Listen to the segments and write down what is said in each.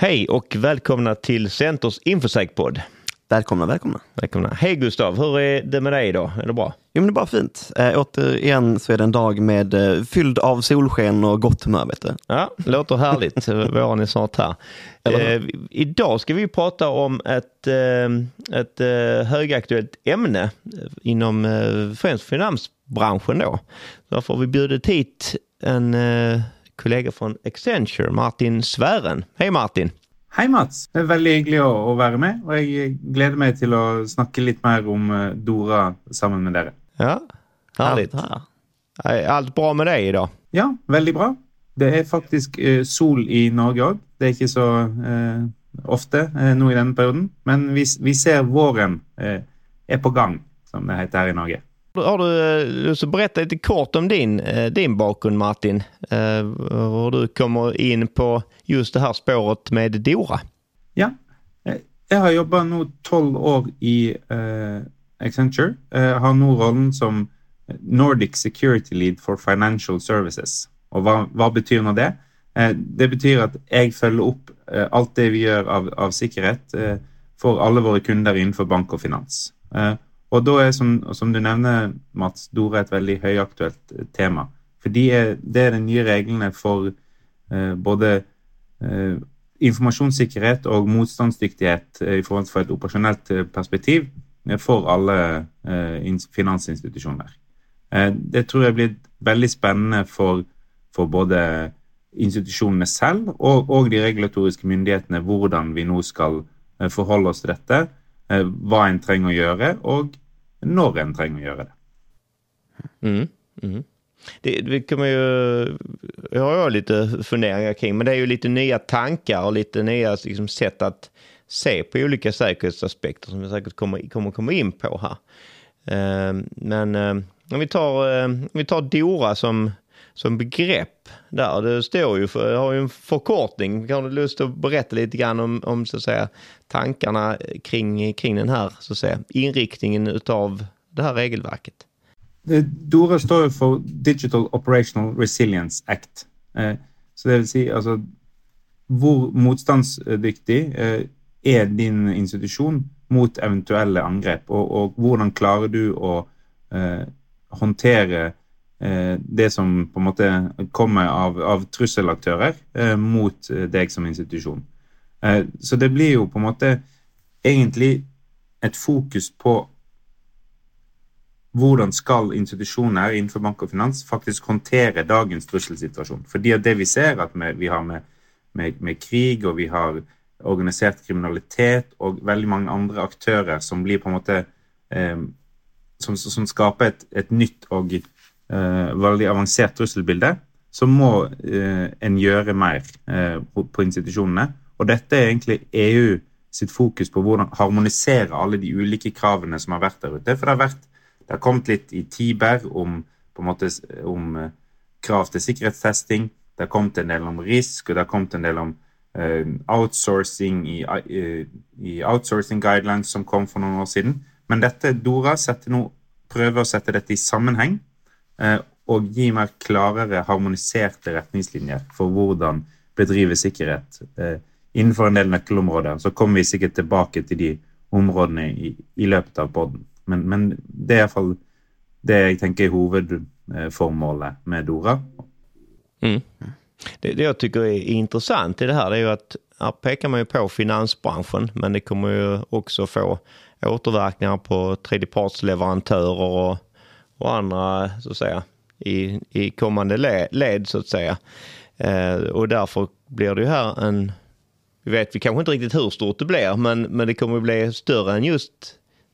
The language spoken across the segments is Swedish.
Hej och välkomna till Centers Infosäkpodd. Välkomna, välkomna. Välkomna. Hej Gustav, hur är det med dig idag? Är det bra? Jo, men det är bara fint. Eh, återigen så är det en dag med eh, fylld av solsken och gott humör. Vet du. Ja, låter härligt. Våren är snart här. Eh, idag ska vi prata om ett, eh, ett eh, högaktuellt ämne eh, inom eh, främst finansbranschen. Då. Därför har vi bjudit hit en kollega från Accenture, Martin Svären. Hej Martin! Hei, Mats. Det er veldig hyggelig å, å være med. Og jeg gleder meg til å snakke litt mer om eh, Dora sammen med dere. Ja, härligt. Är Allt bra med dig idag? Ja, veldig bra. Det er faktisk eh, sol i Norge òg. Det er ikke så eh, ofte eh, nå i denne perioden. Men vi, vi ser våren eh, er på gang, som det heter her i Norge. Har du eh, så lust att berätta lite kort om din, eh, din bakgrund Martin? Eh, Hur du kommer in på just det här spåret med Dora? Ja. jag har jobbat nu 12 år i eh, Accenture. Jag har nu rollen som Nordic Security Lead for Financial Services. Och vad, vad betyder det? Eh, det betyder att jag följer upp eh, det vi gör av, av säkerhet för alla våra kunder inför bank och finans. Och og da er, som, som du nevner, Mats, Dora et veldig høyaktuelt eh, tema. For de er, det er de nye reglene for eh, både eh, informasjonssikkerhet og motstandsdyktighet eh, i förhållande till et operasjonelt eh, perspektiv eh, för for alle eh, finansinstitusjoner. Eh, Det tror jeg blir veldig spennende for, for både institusjonene selv og, og de regulatoriske myndighetene hvordan vi nå skal förhålla forholde oss til dette, Eh, hva en trenger å gjøre, og når en trenger å gjøre det. Mm. Mm. Det, det kommer ju, jag har jag lite funderingar kring, men det är ju lite nya tankar och lite nya liksom, sätt att se på olika säkerhetsaspekter som vi säkert kommer, kommer komma in på här. Eh, men eh, om vi tar, eh, om vi tar Dora som, som begrepp där, det står ju för, har ju en förkortning. har du lust att berätta lite grann om, om så att säga, tankarna kring, kring den här så att säga, inriktningen utav det här regelverket? DORA står för Digital Operational Resilience Act. Eh, så det vill säga, alltså, hur motståndsdyktig eh, är din institution mot eventuella angrepp och, och hur klarar du att eh, hantera Eh, det som på en måte kommer av, av trusselaktører eh, mot eh, deg som institusjon? Eh, så det blir jo på en måte egentlig et fokus på hvordan skal institusjoner innenfor bank og finans faktisk håndtere dagens trusselsituasjon. Fordi at det vi ser at vi, vi har med, med, med krig, og vi har organisert kriminalitet og veldig mange andre aktører som blir på en måte eh, som, som skaper et, et nytt og Eh, veldig avansert trusselbilde, så må eh, en gjøre mer eh, på, institusjonene. Og dette er egentlig EU sitt fokus på hvordan harmonisere alle de ulike kravene som har vært der ute. For det har, vært, det har kommet litt i Tiber om, på en måte, om eh, krav til sikkerhetstesting. Det har kommet en del om risk, og det har kommet en del om eh, outsourcing i, i, i outsourcing guidelines som kom for noen år siden. Men dette Dora setter nå, prøver å sette dette i sammenheng eh, Eh, og gi mer klarere harmoniserte retningslinjer for hvordan bedrive sikkerhet eh, innenfor en del nøkkelområder. Så kommer vi sikkert tilbake til de områdene i, i løpet av podden. Men, men det er iallfall det jeg tenker er hovedformålet med Dora. Mm. Det, det jag tycker är intressant i det här det är ju att här pekar man ju på finansbranschen men det kommer ju också få återverkningar på tredjepartsleverantörer och, och andra så att säga i, i kommande led, led så att säga. Eh, och därför blir det ju här en, vi vet vi kanske inte riktigt hur stort det blir men, men det kommer att bli större än just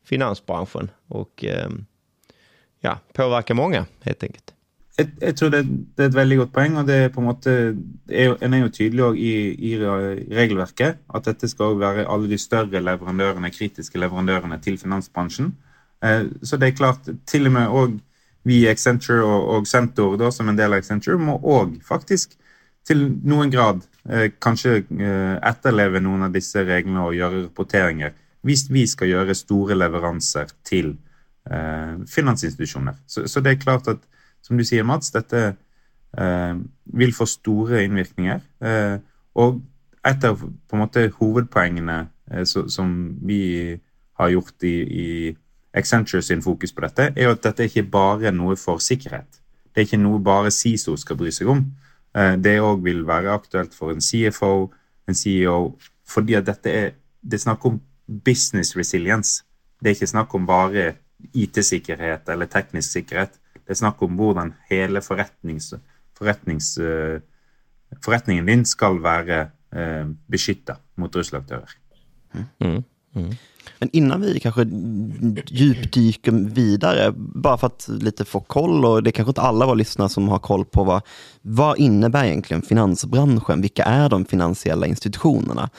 finansbranschen och eh, ja, påverka många helt enkelt. Jeg, jeg tror det, det er et veldig godt poeng, og det er på en måte er En er jo tydelig i, i regelverket at dette skal vara være alle de større leverandørene, kritiske leverandørene til finansbransjen. Eh, så det er klart, til og med òg vi i Accenture og, og Centor da, som en del av Accenture må òg faktisk til noen grad eh, kanskje eh, etterleve noen av disse reglene og gjøre rapporteringer hvis vi skal gjøre store leveranser til eh, finansinstitusjoner. Så, så det er klart at som du sier, Mats, dette eh, vil få store innvirkninger. Eh, og et av på en måte hovedpoengene eh, så, som vi har gjort i, i Accenture sin fokus på dette, er jo at dette ikke bare er noe for sikkerhet. Det er ikke noe bare CISO skal bry seg om. Eh, det òg vil være aktuelt for en CFO, en CEO, fordi at dette er det er snakk om business resilience. Det er ikke snakk om bare IT-sikkerhet eller teknisk sikkerhet. Det er snakk om hvordan hele forretnings, forretnings, eh, forretningen din skal være eh, beskytta mot russelaktører. Mm. Mm. mm. Men innan vi kanske djupdyker vidare, bara för att lite få koll, och det är kanske inte alla våra lyssnare som har koll på vad, vad innebär egentligen finansbranschen? Vilka är de finansiella institutionerna?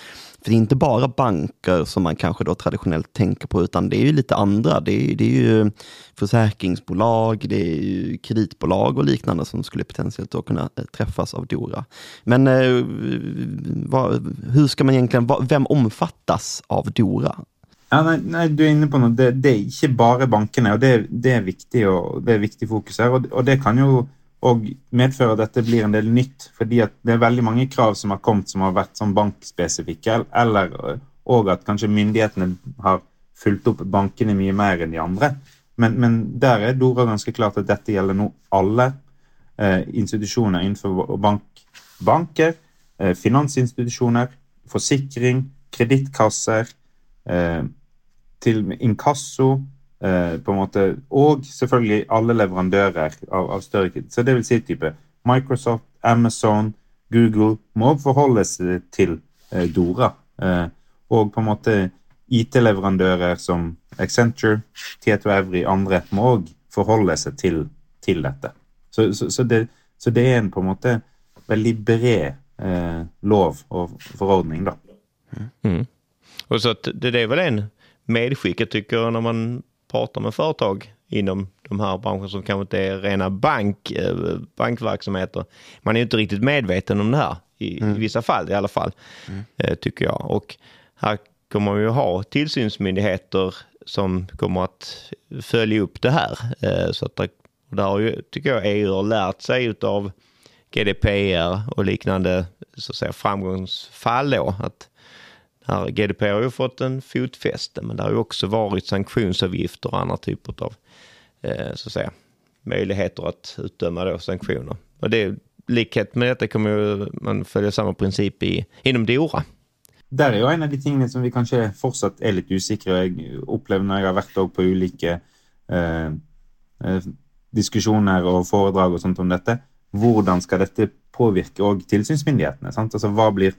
För det är inte bara banker som man kanske då traditionellt tänker på, utan det är ju lite andra. Det är, det är ju försäkringsbolag, det är ju kreditbolag och liknande som skulle potentiellt då kunna eh, träffas av Dora. Men eh, vad, hur ska man egentligen, vem omfattas av Dora? Ja, nei, nei, du är inne på noe. Det, det är inte bara bankerna och det, det är viktigt och det är viktigt fokus her. Og, og det kan ju òg medføre at dette blir en del nytt. Fordi det er veldig mange krav som har kommet som har vært sånn bankspesifikke, eller òg at kanskje myndighetene har fulgt opp bankene mye mer enn de andre. Men, men der er Dora ganske klart at dette gjelder nå alle eh, institusjoner innenfor bank, banker, eh, finansinstitusjoner, forsikring, kredittkasser, Eh, til inkasso, Eh, på en måte, Og selvfølgelig alle leverandører av, av større kit. Så det vil si type Microsoft, Amazon, Google må forholde seg til eh, Dora. Eh, og på en måte IT-leverandører som Accenture, Tieto Evry, andre må òg forholde seg til, til dette. Så, så, så, det, så, det, er en på en måte veldig bred eh, lov og forordning, da. Mm. Och så att det är väl en medskick jag tycker när man pratar med företag inom de här branscherna som kanske inte är rena bank, eh, bankverksamheter. Man är inte riktigt medveten om det här, i, mm. i vissa fall i alla fall, mm. Eh, tycker jag. Och här kommer vi att ha tillsynsmyndigheter som kommer att följa upp det här. Eh, så att där har ju, tycker jag EU har lärt sig av GDPR och liknande så att säga, framgångsfall då. Att här, GDPR har ju fått en fotfäste, men det har ju också varit sanktionsavgifter och andra typer av eh, så att säga, möjligheter att utdöma då sanktioner. Och det, likhet med detta kommer ju man följa samma princip i, inom DORA. Där är jo en av de tingene som vi kanskje fortsatt er litt usikre. Jeg opplever når jeg har vært på ulike eh, eh, diskusjoner og foredrag og sånt om dette, hvordan skal dette påvirke òg tilsynsmyndighetene? Sant? Altså, hva blir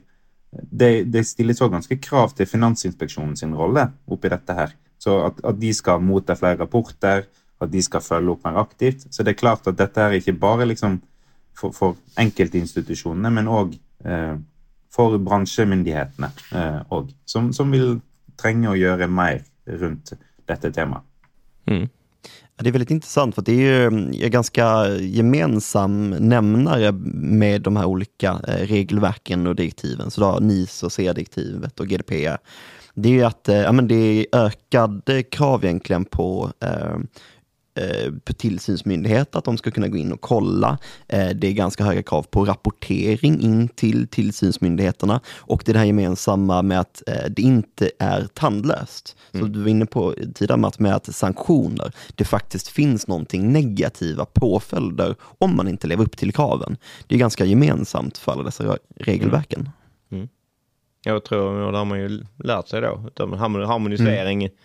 det, det stilles òg ganske krav til Finansinspeksjonen sin rolle oppi dette her. Så at, at, de skal motta flere rapporter, at de skal følge opp mer aktivt. Så det er klart at dette er ikke bare liksom for, for enkeltinstitusjonene, men òg eh, for bransjemyndighetene òg, eh, som, som, vil trenge å gjøre mer rundt dette temaet. Mm. Det är väldigt intressant för det är ju mm, en ganska gemensam nämnare med de här olika eh, regelverken och direktiven. Så då NIS och C-direktivet och GDPR. Det är ju att eh, ja, men det är ökade krav egentligen på eh, Eh, tillsynsmyndighet att de ska kunna gå in och kolla. Eh, det är ganska höga krav på rapportering in till tillsynsmyndigheterna och det är det här gemensamma med att eh, det inte är tandlöst. Mm. Så du var inne på tidigare Matt, med att sanktioner, det faktiskt finns någonting negativa påföljder om man inte lever upp till kraven. Det är ganska gemensamt för alla dessa regelverken. Mm. Mm. Jag tror, och det har man ju lärt sig då, harmonisering mm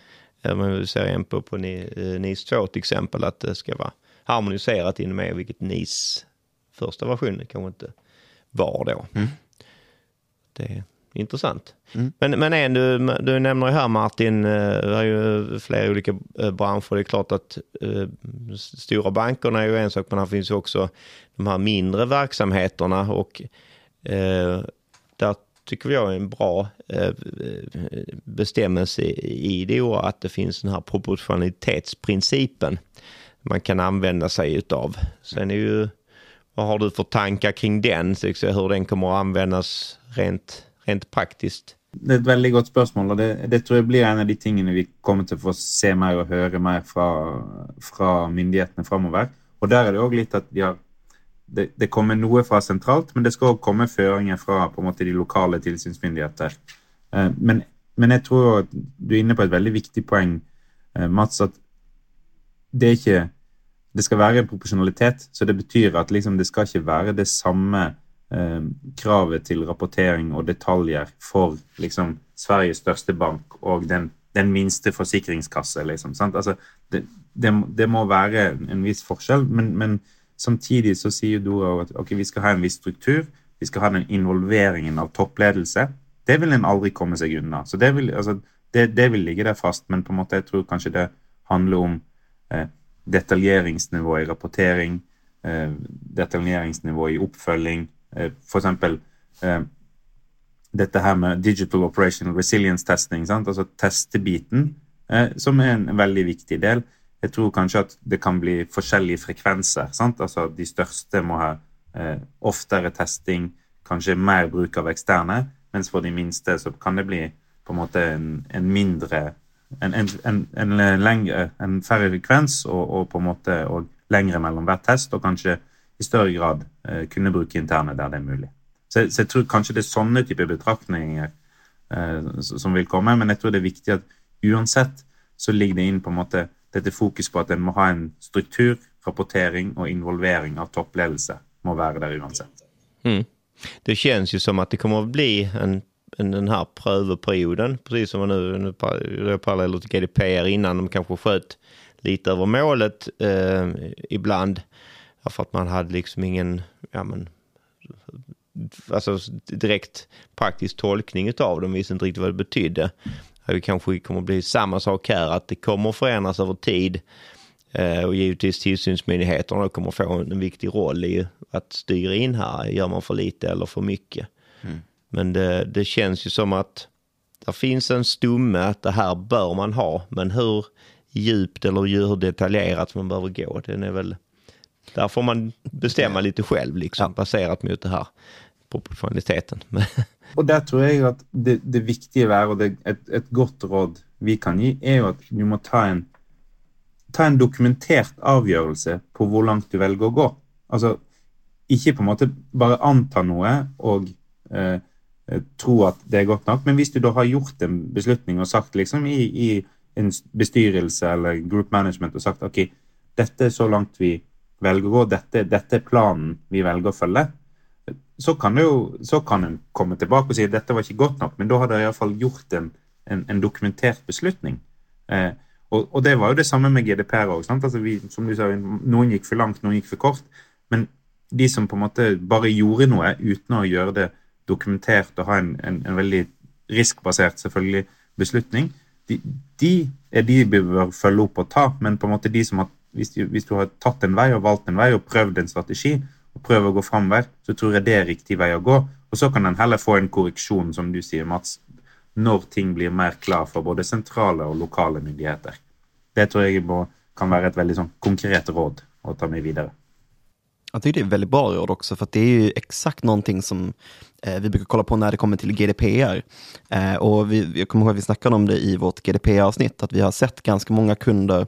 man ser en på, på NIS 2 till exempel, att det ska vara harmoniserat inom EU, vilket NIS första versionen kanske inte var då. Mm. Det är intressant. Mm. Men, men en, du, du nämner ju här Martin, eh, det är ju flera olika eh, branscher. Det är klart att eh, stora bankerna är ju en sak, men här finns ju också de här mindre verksamheterna och eh, där tycker jag är en bra eh, eh, bestämmelse i det och att det finns den här proportionalitetsprincipen man kan använda sig utav. Sen är ju, vad har du för tankar kring den, hur den kommer att användas rent, rent praktiskt? Det är ett väldigt gott spörsmål och det, det, tror jag blir en av de tingene vi kommer att få se mer och höra mer från, myndigheterna framöver. Och där är det också lite att de har det, det, kommer noe fra sentralt, men det skal òg komme føringer fra på en måte, de lokale tilsynsmyndigheter. Eh, men, men, jeg tror at du er inne på et veldig viktig poeng, eh, Mats, at det er ikke Det skal være proporsjonalitet, så det betyr at liksom, det skal ikke være det samme eh, kravet til rapportering og detaljer for liksom, Sveriges største bank og den, den minste forsikringskasse. Liksom, altså, det, det, det, må være en viss forskjell, men, men Samtidigt så sier Dora at okay, vi skal ha en viss struktur. Vi skal ha den involveringen av toppledelse. Det vil en aldri komme seg unna. Så det vil, altså, det, det vil ligge der fast, men på en måte jeg tror kanskje det handler om eh, detaljeringsnivå i rapportering, eh, detaljeringsnivå i oppfølging. Eh, for eksempel eh, dette her med digital operational resilience testing, sant? altså testebiten, eh, som er en veldig viktig del. Jeg tror kanskje at det kan bli forskjellige frekvenser. Sant? Altså De største må ha eh, oftere testing, kanskje mer bruk av eksterne, mens for de minste så kan det bli på en måte en, en mindre en, en, en, lengre, en færre frekvens og, og, på en måte og lengre mellom hver test, og kanskje i større grad eh, kunne bruke interne der det er mulig. Så, så, jeg tror kanskje det er sånne typer betraktninger eh, som vil komme, men jeg tror det er viktig at uansett så ligger det inn på en måte dette fokus på at en må ha en struktur, rapportering och involvering av toppledelse må være där uansett. Mm. Det känns ju som att det kommer att bli en, en den här prövoperioden, precis som nu, nu paralleller till GDPR innan de kanske sköt lite över målet eh, ibland. För att man hade liksom ingen, ja men, alltså direkt praktisk tolkning av dem, visste inte riktigt vad det betydde. Det kanske kommer bli samma sak här, att det kommer förändras över tid. Eh, och givetvis tillsynsmyndigheterna kommer få en viktig roll i att styra in här. Gör man för lite eller för mycket? Mm. Men det, det, känns ju som att det finns en stumme att det här bör man ha. Men hur djupt eller hur detaljerat man behöver gå, den är väl... Där får man bestämma lite själv, liksom, ja. baserat mot det här proportionaliteten. Og der tror jeg at det, det viktige er, og det, et, et, godt råd vi kan gi, er jo at du må ta en, ta en dokumentert avgjørelse på hvor langt du velger å gå. Altså ikke på en måte bare anta noe og eh, tro at det er godt nok, men hvis du da har gjort en beslutning og sagt liksom i, i en bestyrelse eller group management og sagt ok, dette er så langt vi velger å gå, dette, dette er planen vi velger å følge, så kan, jo, så kan en komme tilbake og si at dette var ikke godt nok, men da har de iallfall gjort en, en, en, dokumentert beslutning. Eh, og, og, det var jo det samme med GDPR òg. Altså som du sa, noen gikk for langt, noen gikk for kort. Men de som på en måte bare gjorde noe uten å gjøre det dokumentert og ha en, en, en veldig riskbasert selvfølgelig beslutning, de, de, er de vi bør følge opp og ta. Men på en måte de som har, hvis, du, hvis du har tatt en vei og valgt en vei og prøvd en strategi, og prøve å gå framover, så tror jeg det er riktig vei å gå. Og så kan en heller få en korreksjon, som du sier, Mats, når ting blir mer klar for både sentrale og lokale myndigheter. Det tror jeg kan være ett väldigt sånn, konkret råd att ta med vidare. Jag tycker det är väldigt bra råd också, för det är ju exakt någonting som eh, vi brukar kolla på när det kommer till GDPR. Eh, och vi, jag kommer ihåg att vi snackade om det i vårt GDPR-avsnitt, att vi har sett ganska många kunder,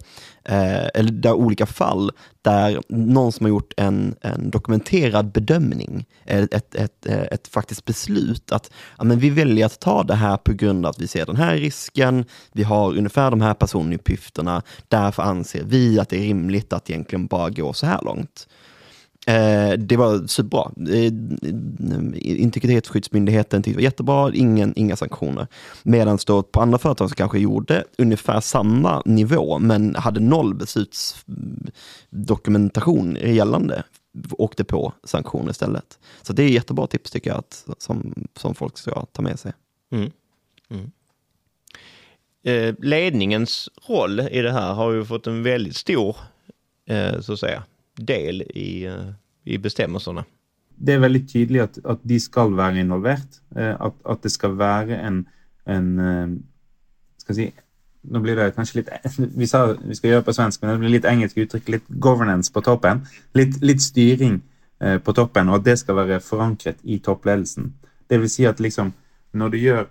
eh, eller där olika fall, där någon som har gjort en, en dokumenterad bedömning, ett, ett, ett, ett faktiskt beslut, att ja, men vi väljer att ta det här på grund av att vi ser den här risken, vi har ungefär de här personuppgifterna, därför anser vi att det är rimligt att egentligen bara gå så här långt. Eh, det var superbra. Eh, eh, Integritetsskyddsmyndigheten tyckte det var jättebra, ingen, inga sanktioner. Medan då på andra företag som kanske gjorde ungefär samma nivå, men hade noll beslutsdokumentation gällande, åkte på sanktioner istället. Så det är jättebra tips tycker jag, att, som, som folk ska ta med sig. Mm. Mm. Eh, ledningens roll i det här har ju fått en väldigt stor, eh, så att säga, del i, eh, i bestämmelserna. Det är väldigt tydligt att, att de ska vara involverade, eh, att, att det ska vara en, en eh, ska jag säga, nu blir det kanske lite, vi, sa, vi ska göra på svenska, men det blir lite engelska uttryck, lite governance på toppen. lite, lite styrning på toppen, och att det ska vara förankrat i toppledelsen. Det vill säga att liksom, när du gör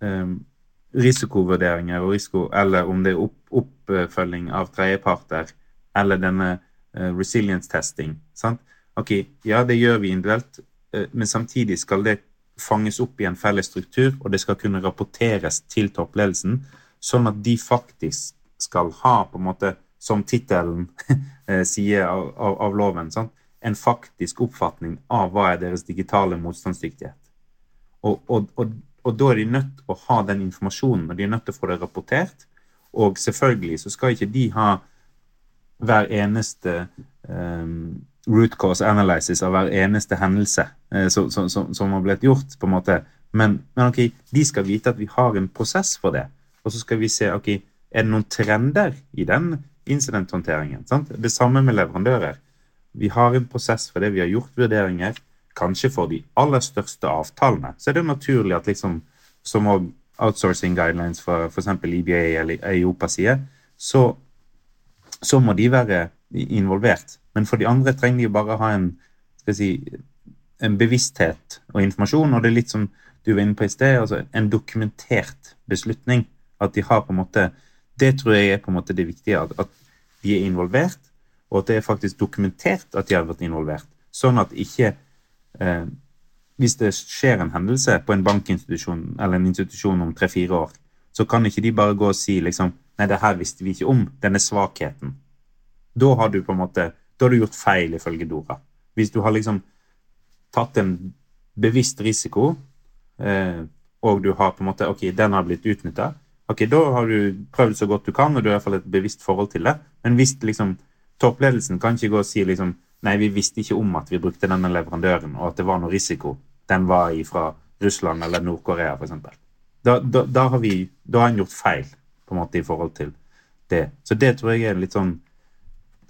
ehm, um, risikovurderinger och risiko, eller om det är upp, uppföljning av tredjeparter, eller denna Eh, resilience testing. Sant? ok, ja, det gjør vi individuelt, eh, men samtidig skal det fanges opp i en felles struktur, og det skal kunne rapporteres til toppledelsen, sånn at de faktisk skal ha, på en måte, som tittelen sier eh, av, av, av loven, sant? en faktisk oppfatning av hva er deres digitale motstandsdyktighet. Og, og, og, og, da er de nødt til å ha den informasjonen, og de er nødt til å få det rapportert. Og selvfølgelig så skal ikke de ha hver eneste um, root cause analysis av hver eneste hendelse uh, som, som, som, har blitt gjort, på en måte. Men, men ok, de skal vite at vi har en prosess for det. Og så skal vi se ok, er det noen trender i den incidenthåndteringen. Sant? Det samme med leverandører. Vi har en prosess for det. Vi har gjort vurderinger. Kanskje for de aller største avtalene så er det naturlig at liksom, som outsourcing guidelines for f.eks. EBA eller EIOPA sier, så, så, må de være involvert. Men for de andre trenger de bare ha en, si, en bevissthet og informasjon. Og det er litt som du var inne på i sted, altså en dokumentert beslutning. At de har på en måte Det tror jeg er på en måte det viktige. At, at de er involvert, og at det er faktisk dokumentert at de har vært involvert. Sånn at ikke eh, Hvis det skjer en hendelse på en bankinstitusjon eller en institusjon om tre-fire år, så kan ikke de bare gå og si liksom Nej, det här visste vi ikke om. Denne svakheten. Da har du på en måte da har du gjort feil, ifølge Dora. Hvis du har liksom tatt en bevisst risiko, eh, og du har på en måte Ok, den har blitt utnytta. Ok, da har du prøvd så godt du kan, og du har i alla fall et bevisst forhold til det. Men hvis liksom toppledelsen kan ikke gå og si liksom Nei, vi visste ikke om at vi brukte denne leverandøren, og at det var noe risiko. Den var fra Russland eller Nord-Korea, f.eks. Da, da, da, har vi, da har en gjort feil på en måte i forhold til det. Så det tror jeg er litt sånn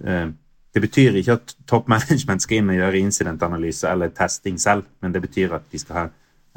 eh, Det betyr ikke at top management skal inn og gjøre incidentanalyse eller testing selv, men det betyr at de skal ha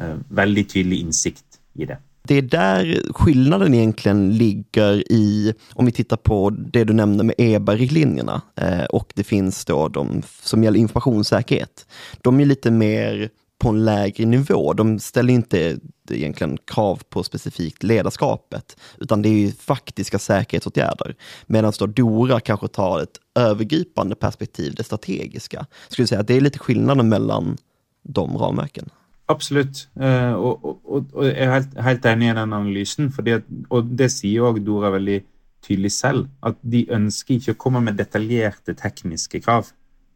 eh, veldig tydelig innsikt i det. Det är där skillnaden egentligen ligger i, om vi tittar på det du nämnde med EBA-riktlinjerna eh, och det finns då de som gäller informationssäkerhet. De är lite mer på en lägre nivå. De ställer inte egentligen krav på specifikt ledarskapet, utan det är faktiska säkerhetsåtgärder. Medan då Dora kanske tar ett övergripande perspektiv, det strategiska. Skulle säga att det är lite skillnaden mellan de ramverken. Absolutt. Eh, och og, og, og, jeg er helt, helt, enig i den analysen. Fordi at, og det sier òg Dora veldig tydelig selv, at de ønsker ikke å komme med detaljerte tekniske krav.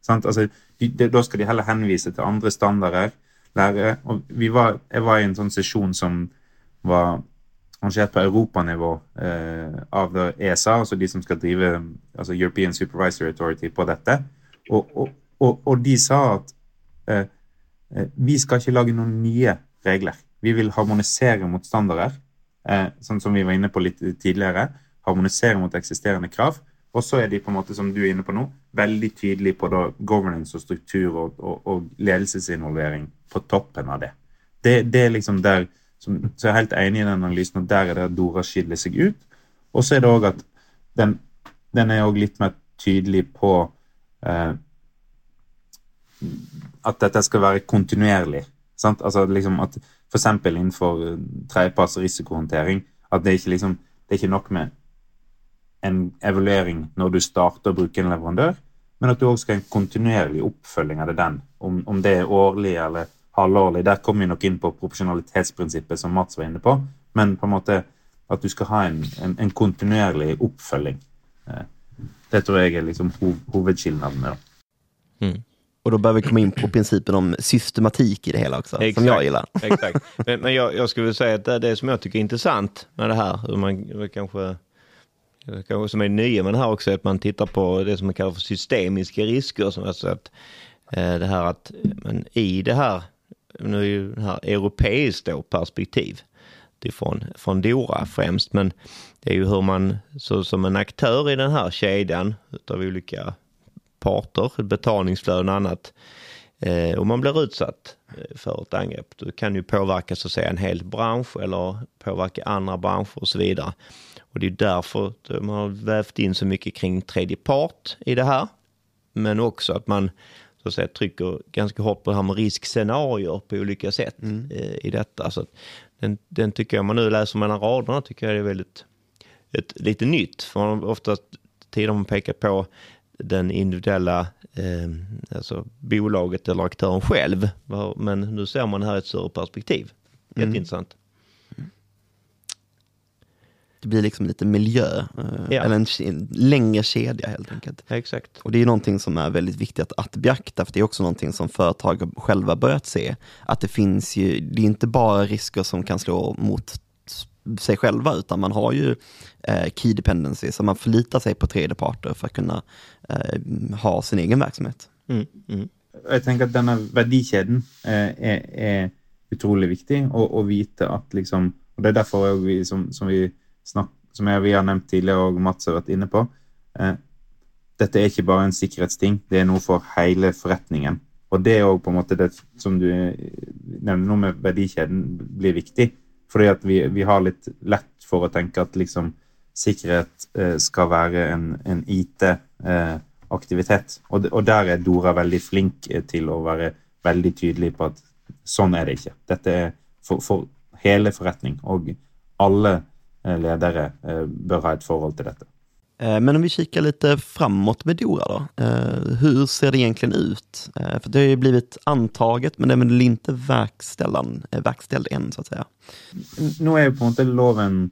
Altså, de, de, da skal de heller henvise til andre standarder lærere. Og var, jeg var i en sånn sesjon som var arrangert på europanivå eh, av ESA, altså de som skal drive altså European Supervisory Authority på dette. Og, og de sa at eh, eh, vi skal ikke lage noen nye regler. Vi vil harmonisere mot standarder, eh, sånn som vi var inne på litt tidligere. Harmonisere mot eksisterende krav. Og så er de på en måte, som du er inne på nå, veldig tydelige på da governance og struktur og, og, og ledelsesinvolvering på toppen av det. Det, det er liksom der som, Så jeg er helt enig i den analysen, og der er det Dora skiller seg ut. Og så er det òg at den, den er òg litt mer tydelig på eh, at dette skal være kontinuerlig. Sant? Altså liksom at F.eks. innenfor tredjeparts risikohåndtering. At det er ikke liksom, det er ikke nok med en evaluering når du starter å bruke en leverandør, men at du òg skal ha en kontinuerlig oppfølging av det den. Om, om, det er årlig eller halvårlig. Der kommer vi nok inn på proporsjonalitetsprinsippet, som Mats var inne på. Men på en måte at du skal ha en, en, en kontinuerlig oppfølging. Eh, det tror jeg er liksom hov, hovedskillnaden. Mm. Och då behöver vi komma in på principen om systematik i det hela också, exakt, som jag gillar. Exakt. Men, men jag, jag, skulle säga att det är det som jag tycker är intressant med det här, hur man kanske, kanske som är nya med det här också, att man tittar på det som man kallar för systemiska risker. Som alltså att, eh, det här att men i det här, nu är ju det här europeiskt då perspektiv, från, från Dora främst, men det är ju hur man så, som en aktör i den här kedjan av olika parter, betalningsflöden och annat. Eh, om man blir utsatt eh, för ett angrepp. då kan ju påverka så att säga en hel bransch eller påverka andra branscher och så vidare. Och det är därför man har vävt in så mycket kring tredje part i det här. Men också att man så att säga, trycker ganska hårt på det här med riskscenarier på olika sätt mm. eh, i detta. Så den, den tycker jag, man nu läser mellan raderna, tycker jag det är väldigt ett, lite nytt. För oftast tidigare har man pekat på den individuella eh, alltså bolaget eller aktören själv. Men nu ser man här ett större perspektiv. Mm. Det blir liksom lite miljö, eh, ja. eller en, en längre kedja helt enkelt. exakt. Och det är någonting som är väldigt viktigt att, att beakta, för det är också någonting som företag själva börjat se. Att det finns ju, det är inte bara risker som kan slå mot sig själva, utan man har ju eh, key dependency, så man förlitar sig på tredjeparter för att kunna eh, ha sin egen verksamhet. Mm, mm. Jag tänker att denna värdekedjan eh, är, är otroligt viktig och, veta att liksom, och det är därför vi, som, som vi snack, som jeg, vi har nevnt tidligere og Mats har vært inne på. Eh, dette er ikke bare en sikkerhetsting, det er noe for hele forretningen. Og det er òg på en måte det som du eh, nevner nå med verdikjeden, blir viktig. Fordi at vi, vi, har litt lett for å tenke at liksom sikkerhet eh, skal være en, en IT-aktivitet. Eh, og, og, der er Dora veldig flink eh, til å være veldig tydelig på at sånn er det ikke. Dette er for, for hele forretning. Og alle ledare eh, bör ha ett förhåll till detta. Eh, men om vi kikar lite framåt med Dora då. Hur ser det egentligen ut? För det har ju blivit antaget, men det är väl inte verkställd än så att säga. Nu är på något loven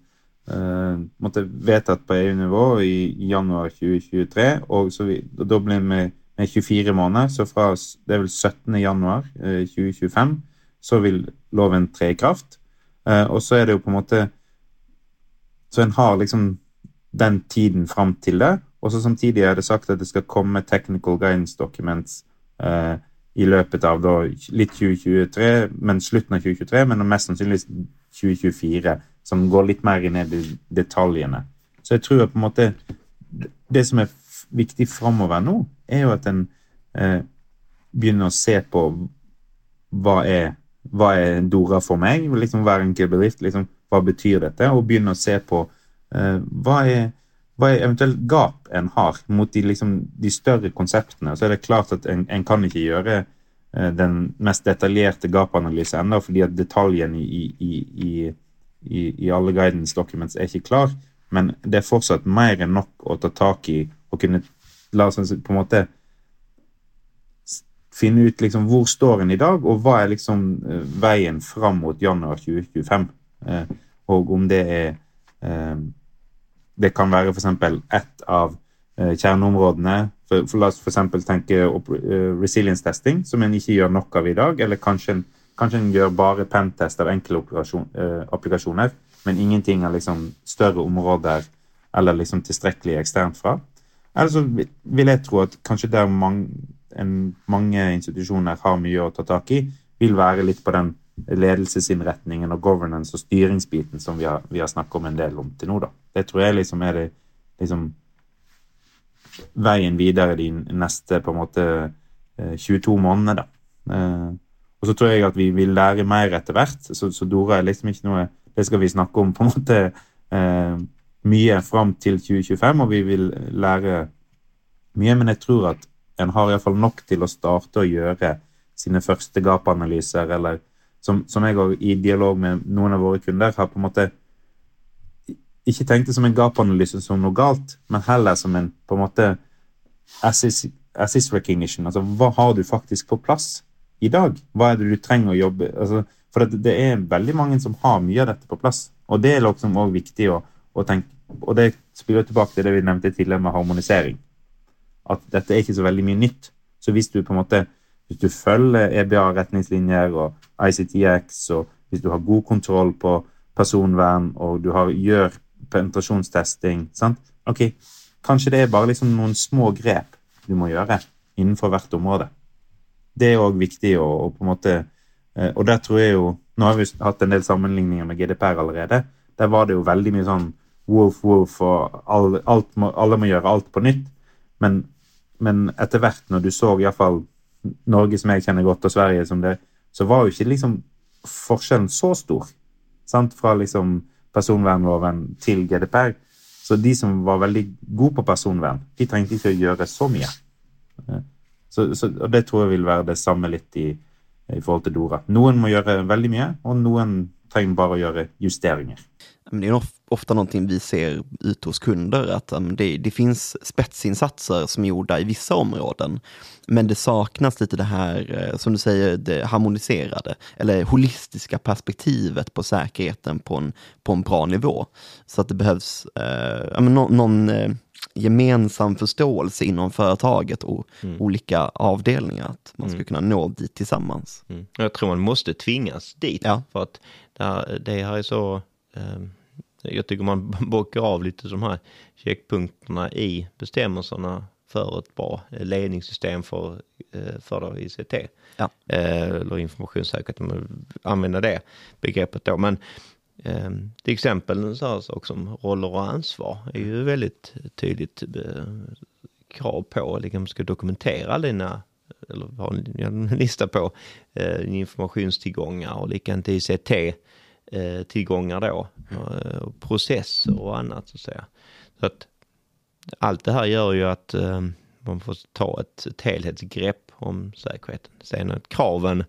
uh, måtte vedtatt på EU-nivå i januar 2023, och så vi, då blir det med, med 24 måneder, så fra det är väl 17. januar uh, 2025 så vill loven tre i kraft. Uh, og så är det ju på något måte så en har liksom den tiden fram til det. Og så samtidig er det sagt at det skal komme technical guidance documents eh, i løpet av da, litt 2023, men slutten av 2023, men mest sannsynlig 2024, som går litt mer in i detaljene. Så jeg tror at på en måte Det som er viktig framover nå, er jo at en eh, begynner å se på hva er, hva er Dora for meg? Liksom Hver enkelt bedrift. Liksom, hva betyr dette, og begynne å se på eh, hva, er, hva er eventuelt gap en har mot de, liksom, de, større konseptene. Så er det klart at en, en kan ikke gjøre eh, den mest detaljerte gapanalyse ennå, fordi at detaljen i, i, i, i, alle guidance documents er ikke klar. Men det er fortsatt mer enn nok å ta tak i og kunne la oss på en måte finne ut liksom hvor står en i dag, og hva er liksom eh, vägen veien fram mot januar 2025. Eh, och og om det er eh, Det kan være f.eks. ett av eh, kjerneområdene. For, for la oss f.eks. tenke eh, resilience testing, som en ikke gjør nok av i dag. Eller kanskje en, kanskje en gjør bare pentest av enkle eh, applikasjoner, men ingenting av liksom større områder eller liksom tilstrekkelig eksternt fra. Eller så vil jeg tro at kanskje der mange, en, mange institusjoner har mye å ta tak i, vil være litt på den ledelsesinrättningen och governance och styringsbiten som vi har, vi har snackat om en del om till nu. Då. Det tror jag liksom är det liksom Vägen vidare de neste på en måte 22 månader. månedene. Eh, så tror jag att vi vil lære mer etter hvert. Så, så Dora er liksom ikke noe Det skal vi snakke om på en måte eh, mye fram til 2025, och vi vill lära mycket. Men jag tror att en har iallfall nok till att starta och göra sina första gapanalyser eller som, som jeg òg i dialog med noen av våre kunder har på en måte ikke tenkt det som en gapanalyse som noe galt, men heller som en på en måte assist, assist recognition. Altså hva har du faktisk på plass i dag? Hva er det du trenger å jobbe altså, For det, det, er veldig mange som har mye av dette på plass, og det er liksom òg viktig å, å tenke Og det spiller tilbake til det vi nevnte tidligere med harmonisering. At dette er ikke så veldig mye nytt. Så hvis du på en måte hvis du følger EBA-retningslinjer og ICTX, och hvis du har god kontroll på personvern, og du har, gjør penetrasjonstesting sant? Ok, kanskje det er bare liksom noen små grep du må gjøre innenfor hvert område. Det er òg viktig å, å, på en måte Og der tror jeg jo Nå har vi hatt en del sammenligninger med GDPR allerede. Der var det jo veldig mye sånn woof, woof, og all, må, alle må gjøre alt på nytt. Men, men etter hvert, når du så iallfall Norge som jeg kjenner godt, og Sverige som det, så var jo ikke liksom forskjellen så stor. Sant? Fra liksom personvernloven til GDPR. Så de som var veldig gode på personvern, de trengte ikke å gjøre så mye. Eh, så, så, og det tror jeg vil være det samme litt i, i forhold til Dora. Noen må gjøre veldig mye, og noen trenger bare å gjøre justeringer. Men det är ofta någonting vi ser ute hos kunder, att um, det, det, finns spetsinsatser som är gjorda i vissa områden. Men det saknas lite det här, eh, som du säger, det harmoniserade eller holistiska perspektivet på säkerheten på en, på en bra nivå. Så att det behövs eh, någon, någon eh, gemensam förståelse inom företaget och mm. olika avdelningar, att man ska mm. kunna nå dit tillsammans. Mm. Jag tror man måste tvingas dit, ja. för att det här, det här är så um jag tycker man bockar av lite de här checkpunkterna i bestämmelserna för ett bra ledningssystem för, eh, för ICT. Ja. Eh, eller informationssäkerhet, om man använder det begreppet då. Men eh, till exempel en sån sak som roller och ansvar är ju väldigt tydligt krav på, liksom ska dokumentera dina eller ha en lista på informationstillgångar och likadant ICT eh, tillgångar då, eh, processer och annat så att säga. Så att allt det här gör ju att eh, man får ta ett, ett helhetsgrepp om säkerheten. Sen att kraven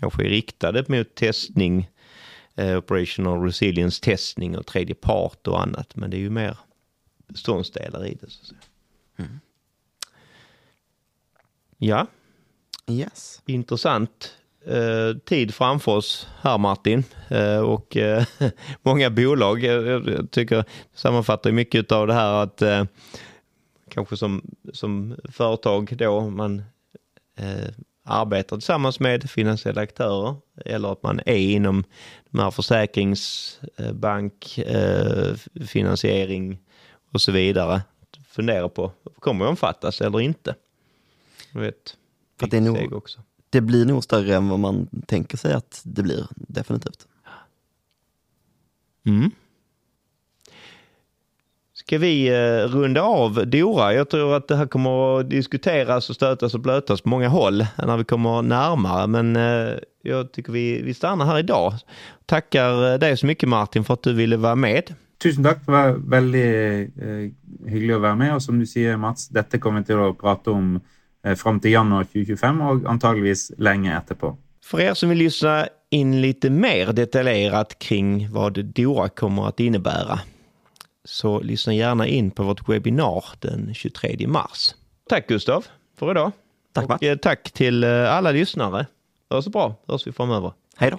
kanske är riktade mot testning, eh, operational resilience testning och tredje part och annat, men det är ju mer beståndsdelar i det så att säga. Mm. Ja. Yes. Intressant eh, tid framför oss här Martin eh, och eh, många bolag. Jag, jag tycker sammanfattar mycket av det här att kanske som, som företag då man arbetar tillsammans med finansiella aktörer eller att man är inom de här försäkringsbank, eh, finansiering och så vidare. Fundera på, kommer det omfattas eller inte? Jag vet, För det är nog, också det blir nog större än vad man tänker sig att det blir, definitivt. Mm. Ska vi eh, runda av Dora? Jag tror att det här kommer att diskuteras och stötas och blötas på många håll när vi kommer närmare. Men eh, jag tycker vi, vi stannar här idag. Tackar eh, dig så mycket Martin för att du ville vara med. Tusen tack, det var väldigt eh, hyggligt att vara med. Och som du säger Mats, detta kommer vi till att prata om Eh, fram till januari 2025 och antagligen länge efterpå. För er som vill lyssna in lite mer detaljerat kring vad DORA kommer att innebära så lyssna gärna in på vårt webbinar den 23 mars. Tack Gustav för idag. Tack och, eh, tack till eh, alla lyssnare. Ha så bra, hörs vi framöver. Hej då.